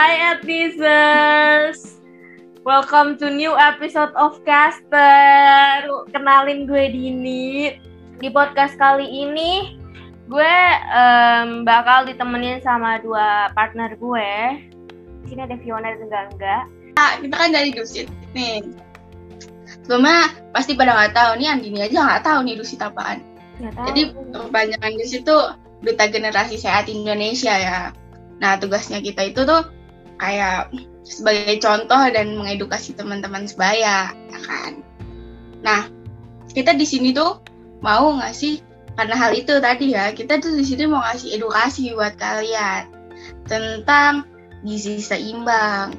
Hai Advisors Welcome to new episode of Caster. Kenalin gue Dini. Di podcast kali ini Gue um, bakal ditemenin sama dua partner gue. Di sini ada Fiona dan Gangga nah, Kita kan dari Dusit. Nih. Sebelumnya pasti pada nggak tahu. Nih Andini aja nggak tahu nih Dusit apaan. Tahu. Jadi kepanjangan Dusit itu Duta Generasi Sehat Indonesia ya. Nah, tugasnya kita itu tuh kayak sebagai contoh dan mengedukasi teman-teman sebaya, ya kan? Nah, kita di sini tuh mau ngasih karena hal itu tadi ya, kita tuh di sini mau ngasih edukasi buat kalian tentang gizi seimbang.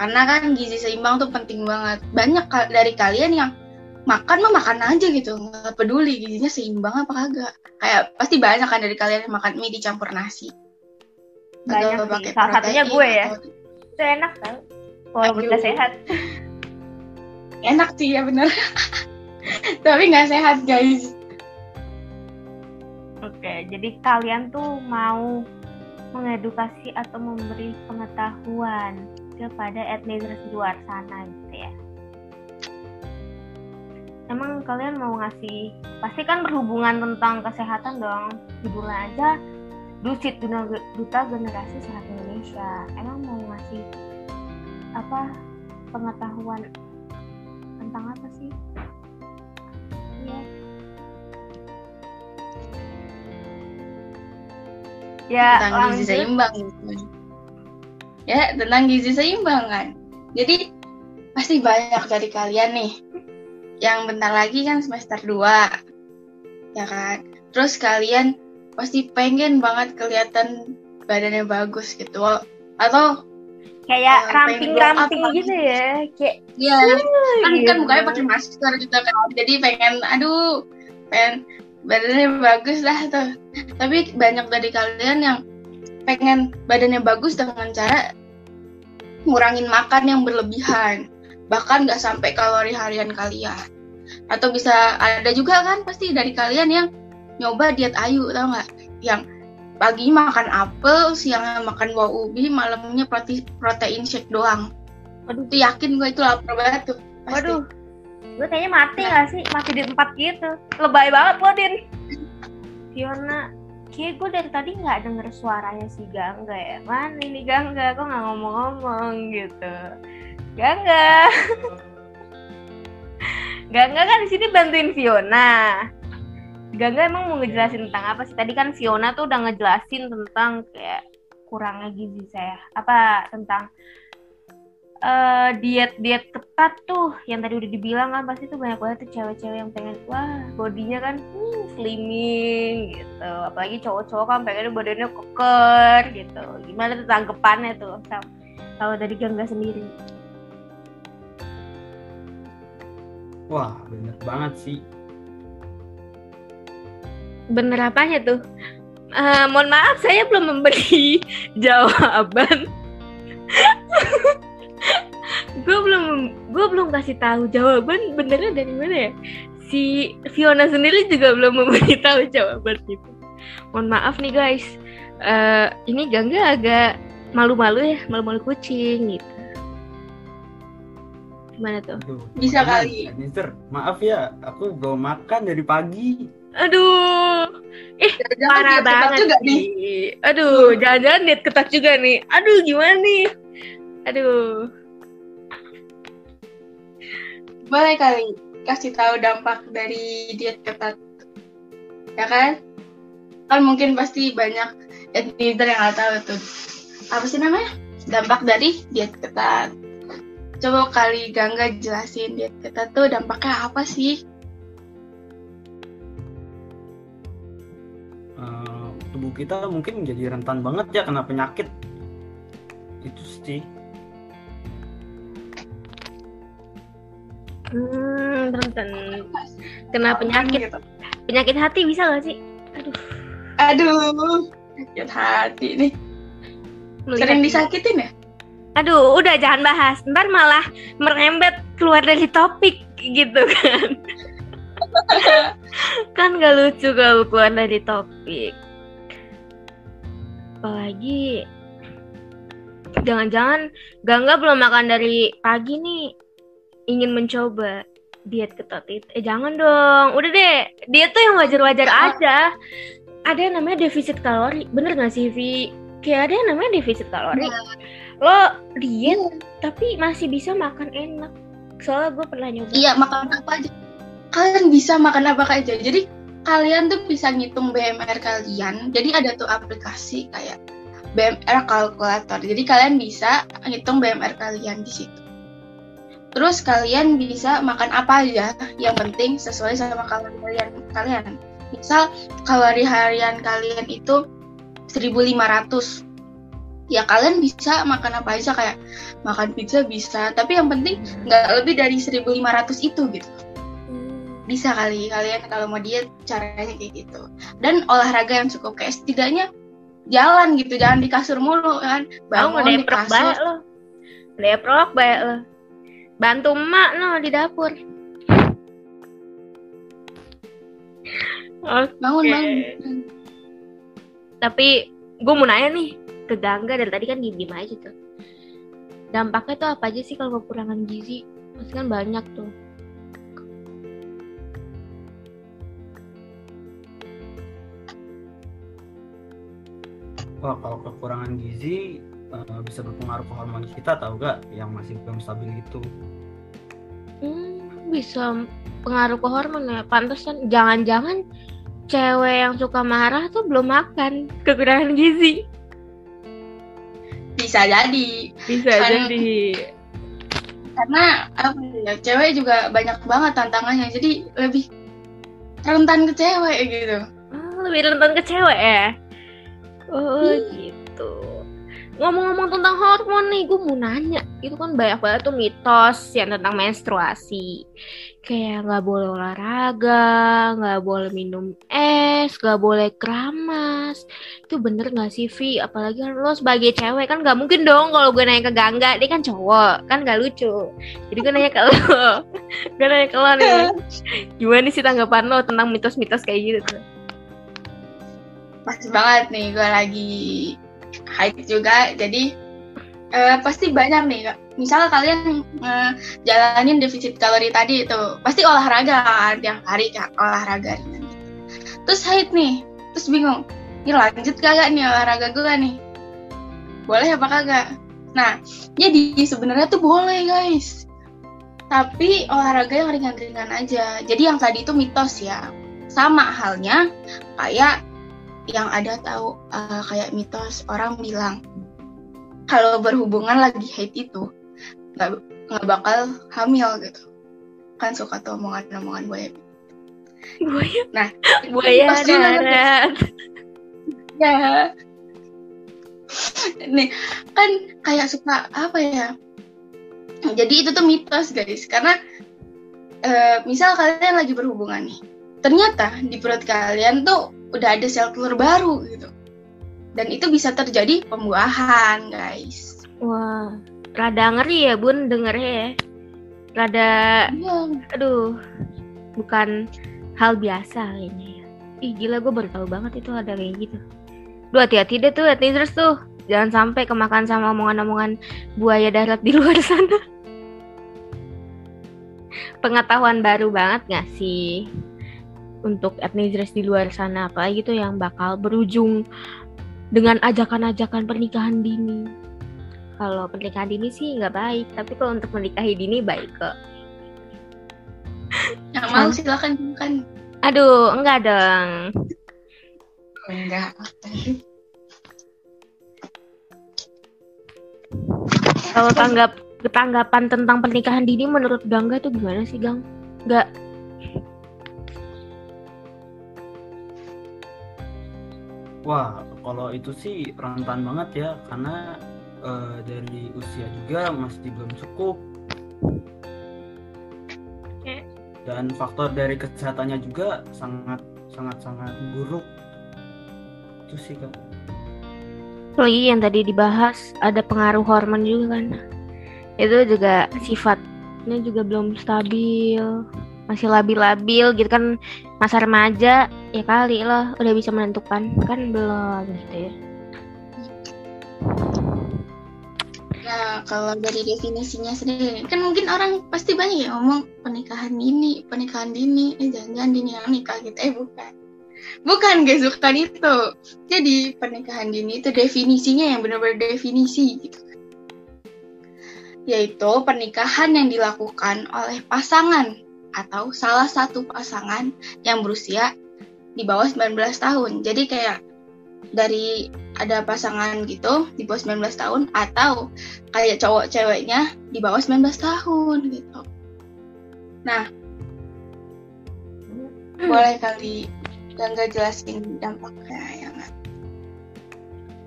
Karena kan gizi seimbang tuh penting banget. Banyak dari kalian yang makan mah makan aja gitu, nggak peduli gizinya seimbang apa kagak. Kayak pasti banyak kan dari kalian yang makan mie dicampur nasi banyak sih. Salah satunya gue ya. Itu enak kan? Walaupun gak sehat. Enak sih ya bener. Tapi nggak sehat guys. Oke, jadi kalian tuh mau mengedukasi atau memberi pengetahuan kepada etnis di luar sana gitu ya. Emang kalian mau ngasih, pasti kan berhubungan tentang kesehatan dong. Judulnya aja Dusit Duta Generasi Sehat Indonesia emang mau ngasih apa pengetahuan tentang apa sih? Iya. Ya, tentang gizi seimbang. Ya, tentang gizi seimbang kan. Jadi pasti banyak dari kalian nih yang bentar lagi kan semester 2. Ya kan? Terus kalian pasti pengen banget kelihatan badannya bagus gitu. Atau kayak uh, ramping-ramping gitu ya kayak iya. Kan gitu. kan mukanya pakai masker gitu kan. Jadi pengen aduh pengen badannya bagus lah tuh. Tapi banyak dari kalian yang pengen badannya bagus dengan cara ngurangin makan yang berlebihan. Bahkan nggak sampai kalori harian kalian. Atau bisa ada juga kan pasti dari kalian yang nyoba diet ayu tau nggak yang pagi makan apel siang makan buah ubi malamnya protein protein shake doang Waduh, tuh yakin gue itu lapar banget tuh pasti. Waduh, gue kayaknya mati nah. gak sih? Mati di tempat gitu. Lebay banget lo, Din. Fiona, kayak gue dari tadi nggak denger suaranya si Gangga ya. Mana ini Gangga? Kok nggak ngomong-ngomong gitu? Gangga. Gangga kan di sini bantuin Fiona. Gangga emang mau ngejelasin tentang apa sih? Tadi kan Fiona tuh udah ngejelasin tentang kayak kurangnya gizi saya. Apa tentang uh, diet-diet ketat tuh yang tadi udah dibilang kan pasti tuh banyak banget tuh cewek-cewek yang pengen wah bodinya kan hmm, slimming gitu. Apalagi cowok-cowok kan pengen badannya keker gitu. Gimana tuh tanggapannya tuh kalau dari Gangga sendiri? Wah, bener banget sih bener apanya tuh? Uh, mohon maaf, saya belum memberi jawaban. gue belum gue belum kasih tahu jawaban benernya dari mana ya. Si Fiona sendiri juga belum memberi tahu jawaban gitu mohon maaf nih guys. Uh, ini Gangga agak malu-malu ya malu-malu kucing gitu. Gimana tuh? Aduh, bisa kali. Mister. Maaf ya aku belum makan dari pagi Aduh, ih jangan parah banget juga nih. Aduh, jangan-jangan diet ketat juga nih. Aduh, gimana nih? Aduh. Boleh kali kasih tahu dampak dari diet ketat, ya kan? Kan mungkin pasti banyak netizen yang nggak tahu tuh. Apa sih namanya? Dampak dari diet ketat. Coba kali Gangga jelasin diet ketat tuh dampaknya apa sih? Tubuh kita mungkin jadi rentan banget ya kena penyakit. Itu sih. Hmm, rentan. Kena penyakit. penyakit hati bisa gak sih? Aduh. Aduh penyakit hati nih. Melihat sering disakitin ya? Aduh udah jangan bahas. Ntar malah merembet keluar dari topik gitu kan. Kan gak lucu kalau keluar dari topik apalagi Jangan-jangan Gangga belum makan dari pagi nih. Ingin mencoba diet ketat itu. Eh jangan dong. Udah deh. Diet tuh yang wajar-wajar aja. Ada yang namanya defisit kalori. Bener gak sih, Vi? Kayak ada yang namanya defisit kalori. Lo diet tapi masih bisa makan enak. Soalnya gue pernah nyoba. Iya, makan apa aja. Kalian bisa makan apa aja. Jadi kalian tuh bisa ngitung BMR kalian. Jadi ada tuh aplikasi kayak BMR kalkulator. Jadi kalian bisa ngitung BMR kalian di situ. Terus kalian bisa makan apa aja, yang penting sesuai sama kalori harian kalian. Misal kalori harian kalian itu 1500. Ya kalian bisa makan apa aja kayak makan pizza bisa, tapi yang penting nggak lebih dari 1500 itu gitu. Bisa kali kalian kalau mau diet caranya kayak gitu dan olahraga yang cukup kayak setidaknya jalan gitu jangan di kasur mulu kan bangun di ngedeprok banget kasur lo. Ngedeprok banget lo. Bantu emak no di dapur. Oke. bangun bangun Tapi gue mau nanya nih ke Gangga dari tadi kan diem aja tuh. Dampaknya tuh apa aja sih kalau kekurangan gizi? Pasti kan banyak tuh. Wah, kalau kekurangan gizi eh, bisa berpengaruh ke hormon kita tahu gak yang masih belum stabil itu. Hmm, bisa pengaruh ke hormon ya. Pantesan jangan-jangan cewek yang suka marah tuh belum makan kekurangan gizi. bisa jadi Bisa Kan- jadi. karena apa ya cewek juga banyak banget tantangannya jadi lebih rentan ke cewek gitu Oh, lebih rentan ke cewek ya? Oh gitu. Ngomong-ngomong tentang hormon nih, gue mau nanya. Itu kan banyak banget tuh mitos yang tentang menstruasi. Kayak nggak boleh olahraga, nggak boleh minum es, nggak boleh keramas. Itu bener nggak sih, Vi? Apalagi kan lo sebagai cewek kan nggak mungkin dong kalau gue nanya ke Gangga, dia kan cowok, kan nggak lucu. Jadi gue nanya ke lo, gue nanya ke lo nih. Gimana sih tanggapan lo tentang mitos-mitos kayak gitu tuh? Pas banget nih gue lagi haid juga jadi eh, pasti banyak nih misal kalian eh, jalanin defisit kalori tadi itu pasti olahraga kan tiap hari kak olahraga terus haid nih terus bingung ini lanjut kagak nih olahraga gue nih? Boleh apa kagak? Nah jadi sebenarnya tuh boleh guys. Tapi olahraga yang ringan-ringan aja. Jadi yang tadi itu mitos ya. Sama halnya kayak yang ada tahu uh, kayak mitos orang bilang kalau berhubungan lagi haid itu nggak nggak bakal hamil gitu. Kan suka tuh omongan-omongan buaya. Buaya, Nah, buaya darat. ya. Nih kan kayak suka apa ya? Jadi itu tuh mitos guys. Karena eh, misal kalian lagi berhubungan nih ternyata di perut kalian tuh udah ada sel telur baru gitu dan itu bisa terjadi pembuahan guys Wah, rada ngeri ya bun dengernya ya. Rada, Iya. aduh, bukan hal biasa kayaknya ya. Ih gila gue baru tahu banget itu ada kayak gitu. Duh hati-hati deh tuh netizen tuh. Jangan sampai kemakan sama omongan-omongan buaya darat di luar sana. Pengetahuan baru banget gak sih? Untuk etnisres di luar sana apa gitu yang bakal berujung dengan ajakan-ajakan pernikahan dini. Kalau pernikahan dini sih nggak baik, tapi kalau untuk menikahi dini baik kok. yang mau silakan kan Aduh, enggak dong. enggak Kalau tanggap tanggapan tentang pernikahan dini menurut Gangga tuh gimana sih, Gang? Enggak. Wah, kalau itu sih rentan banget ya, karena eh, dari usia juga masih belum cukup. Oke. Dan faktor dari kesehatannya juga sangat sangat sangat buruk. Itu sih kak. Lagi yang tadi dibahas ada pengaruh hormon juga kan. Itu juga sifatnya juga belum stabil. Masih labil-labil gitu kan masa remaja ya kali loh udah bisa menentukan kan belum gitu ya. Nah, kalau dari definisinya sendiri, kan mungkin orang pasti banyak yang ngomong pernikahan dini, pernikahan dini, eh jangan-jangan dini yang nikah gitu. Eh bukan. Bukan guys, bukan itu. Jadi pernikahan dini itu definisinya yang benar-benar definisi gitu. Yaitu pernikahan yang dilakukan oleh pasangan atau salah satu pasangan yang berusia di bawah 19 tahun. Jadi kayak dari ada pasangan gitu di bawah 19 tahun atau kayak cowok ceweknya di bawah 19 tahun gitu. Nah, hmm. boleh kali dan gak jelasin dampaknya ya nggak?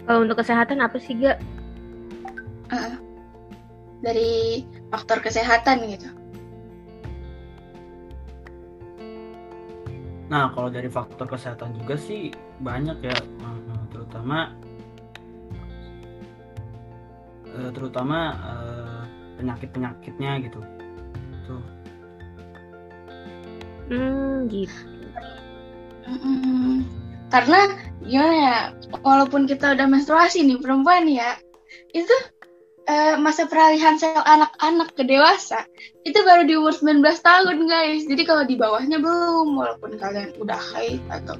Kalau untuk kesehatan apa sih gak? Uh, dari faktor kesehatan gitu. Nah, kalau dari faktor kesehatan juga sih banyak ya, eh, terutama eh, terutama eh, penyakit-penyakitnya gitu. Tuh. Hmm, gitu. Hmm, karena gimana ya, walaupun kita udah menstruasi nih perempuan ya, itu uh, masa peralihan sel anak-anak ke dewasa itu baru di umur 19 tahun guys. Jadi kalau di bawahnya belum walaupun kalian udah haid atau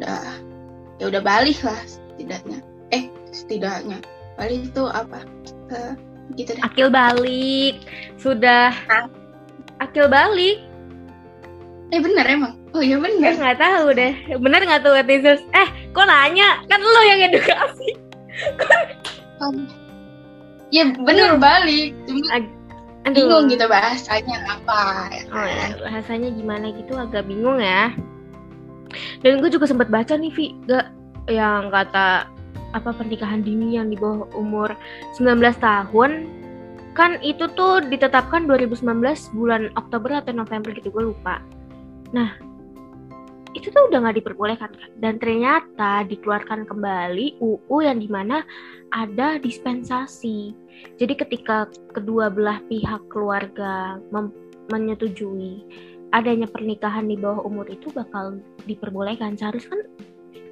udah ya udah balik lah setidaknya. Eh setidaknya. Balik itu apa? Uh, gitu deh. Akil balik. Sudah. Hah? akil balik. Eh bener emang? Oh iya bener. Nggak tahu deh. Bener nggak tuh netizen? Eh kok nanya? Kan lo yang edukasi ya bener balik. Cuma Aduh. bingung gitu bahasanya apa ya oh, ya, bahasanya gimana gitu agak bingung ya. Dan gue juga sempat baca nih Vi gak yang kata apa pernikahan dini yang di bawah umur 19 tahun. Kan itu tuh ditetapkan 2019 bulan Oktober atau November gitu gue lupa. Nah itu tuh udah nggak diperbolehkan kan dan ternyata dikeluarkan kembali UU yang di mana ada dispensasi. Jadi ketika kedua belah pihak keluarga menyetujui adanya pernikahan di bawah umur itu bakal diperbolehkan. Seharusnya kan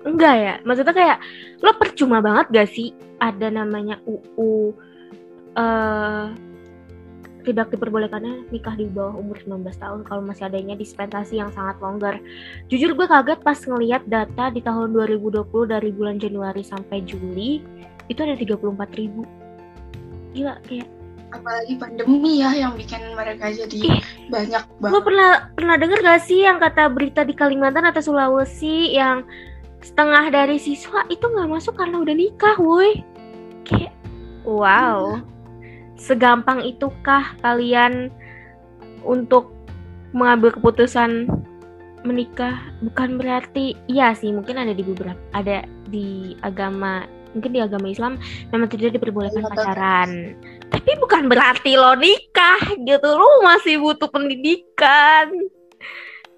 enggak ya? Maksudnya kayak lo percuma banget gak sih ada namanya UU uh, eh, tidak diperbolehkannya nikah di bawah umur 19 tahun kalau masih adanya dispensasi yang sangat longgar. Jujur gue kaget pas ngeliat data di tahun 2020 dari bulan Januari sampai Juli itu ada 34 ribu. Gila kayak apalagi pandemi ya yang bikin mereka jadi Ih, banyak banget. Lo pernah pernah denger gak sih yang kata berita di Kalimantan atau Sulawesi yang setengah dari siswa itu nggak masuk karena udah nikah, woi. Kayak wow. Hmm segampang itukah kalian untuk mengambil keputusan menikah? Bukan berarti iya sih mungkin ada di beberapa ada di agama mungkin di agama Islam memang tidak diperbolehkan iya, pacaran. Tapi bukan berarti lo nikah gitu. Lo masih butuh pendidikan.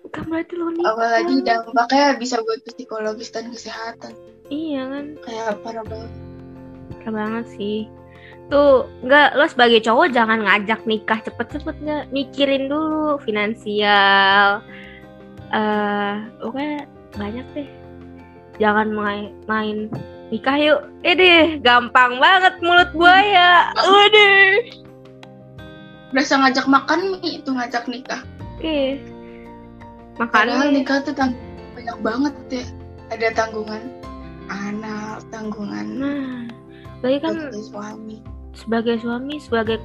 Bukan berarti lo nikah. Apalagi dampaknya bisa buat psikologis dan kesehatan. Iya kan? Kayak parah banget. Parah banget sih tuh nggak lo sebagai cowok jangan ngajak nikah cepet-cepet nggak mikirin dulu finansial. Eh uh, oke banyak deh. Jangan main main nikah yuk. Eh deh gampang banget mulut buaya udah berasa ngajak makan nih itu ngajak nikah. Eh makan Padahal nikah tuh tang banyak banget ya. Ada tanggungan anak tanggungan nah bayi kan suami sebagai suami sebagai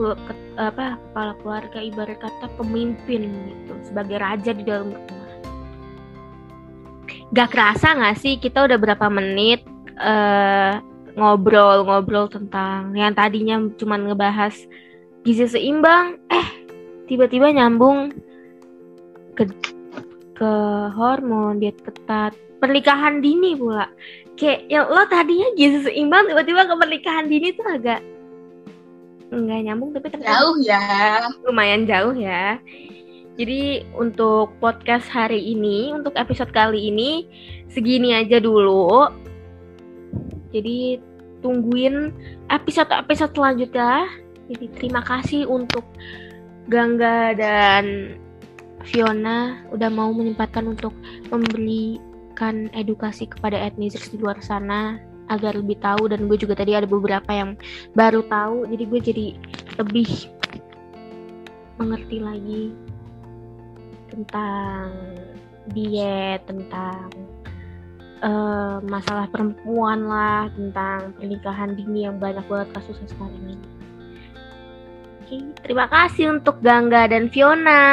apa kepala keluarga ibarat kata pemimpin gitu sebagai raja di dalam rumah. Gak kerasa gak sih kita udah berapa menit uh, ngobrol-ngobrol tentang yang tadinya cuma ngebahas gizi seimbang eh tiba-tiba nyambung ke ke hormon diet ketat. Pernikahan dini pula. Kayak yang lo tadinya gizi seimbang tiba-tiba ke pernikahan dini tuh agak nggak nyambung tapi ternyata jauh ya. Lumayan jauh ya. Jadi untuk podcast hari ini untuk episode kali ini segini aja dulu. Jadi tungguin episode-episode selanjutnya. Jadi terima kasih untuk Gangga dan Fiona udah mau menyempatkan untuk memberikan edukasi kepada etnis di luar sana agar lebih tahu dan gue juga tadi ada beberapa yang baru tahu jadi gue jadi lebih mengerti lagi tentang diet tentang uh, masalah perempuan lah tentang pernikahan dini yang banyak banget kasusnya sekarang ini Oke, terima kasih untuk Gangga dan Fiona.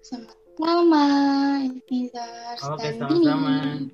Sama-sama, Oke, sama-sama.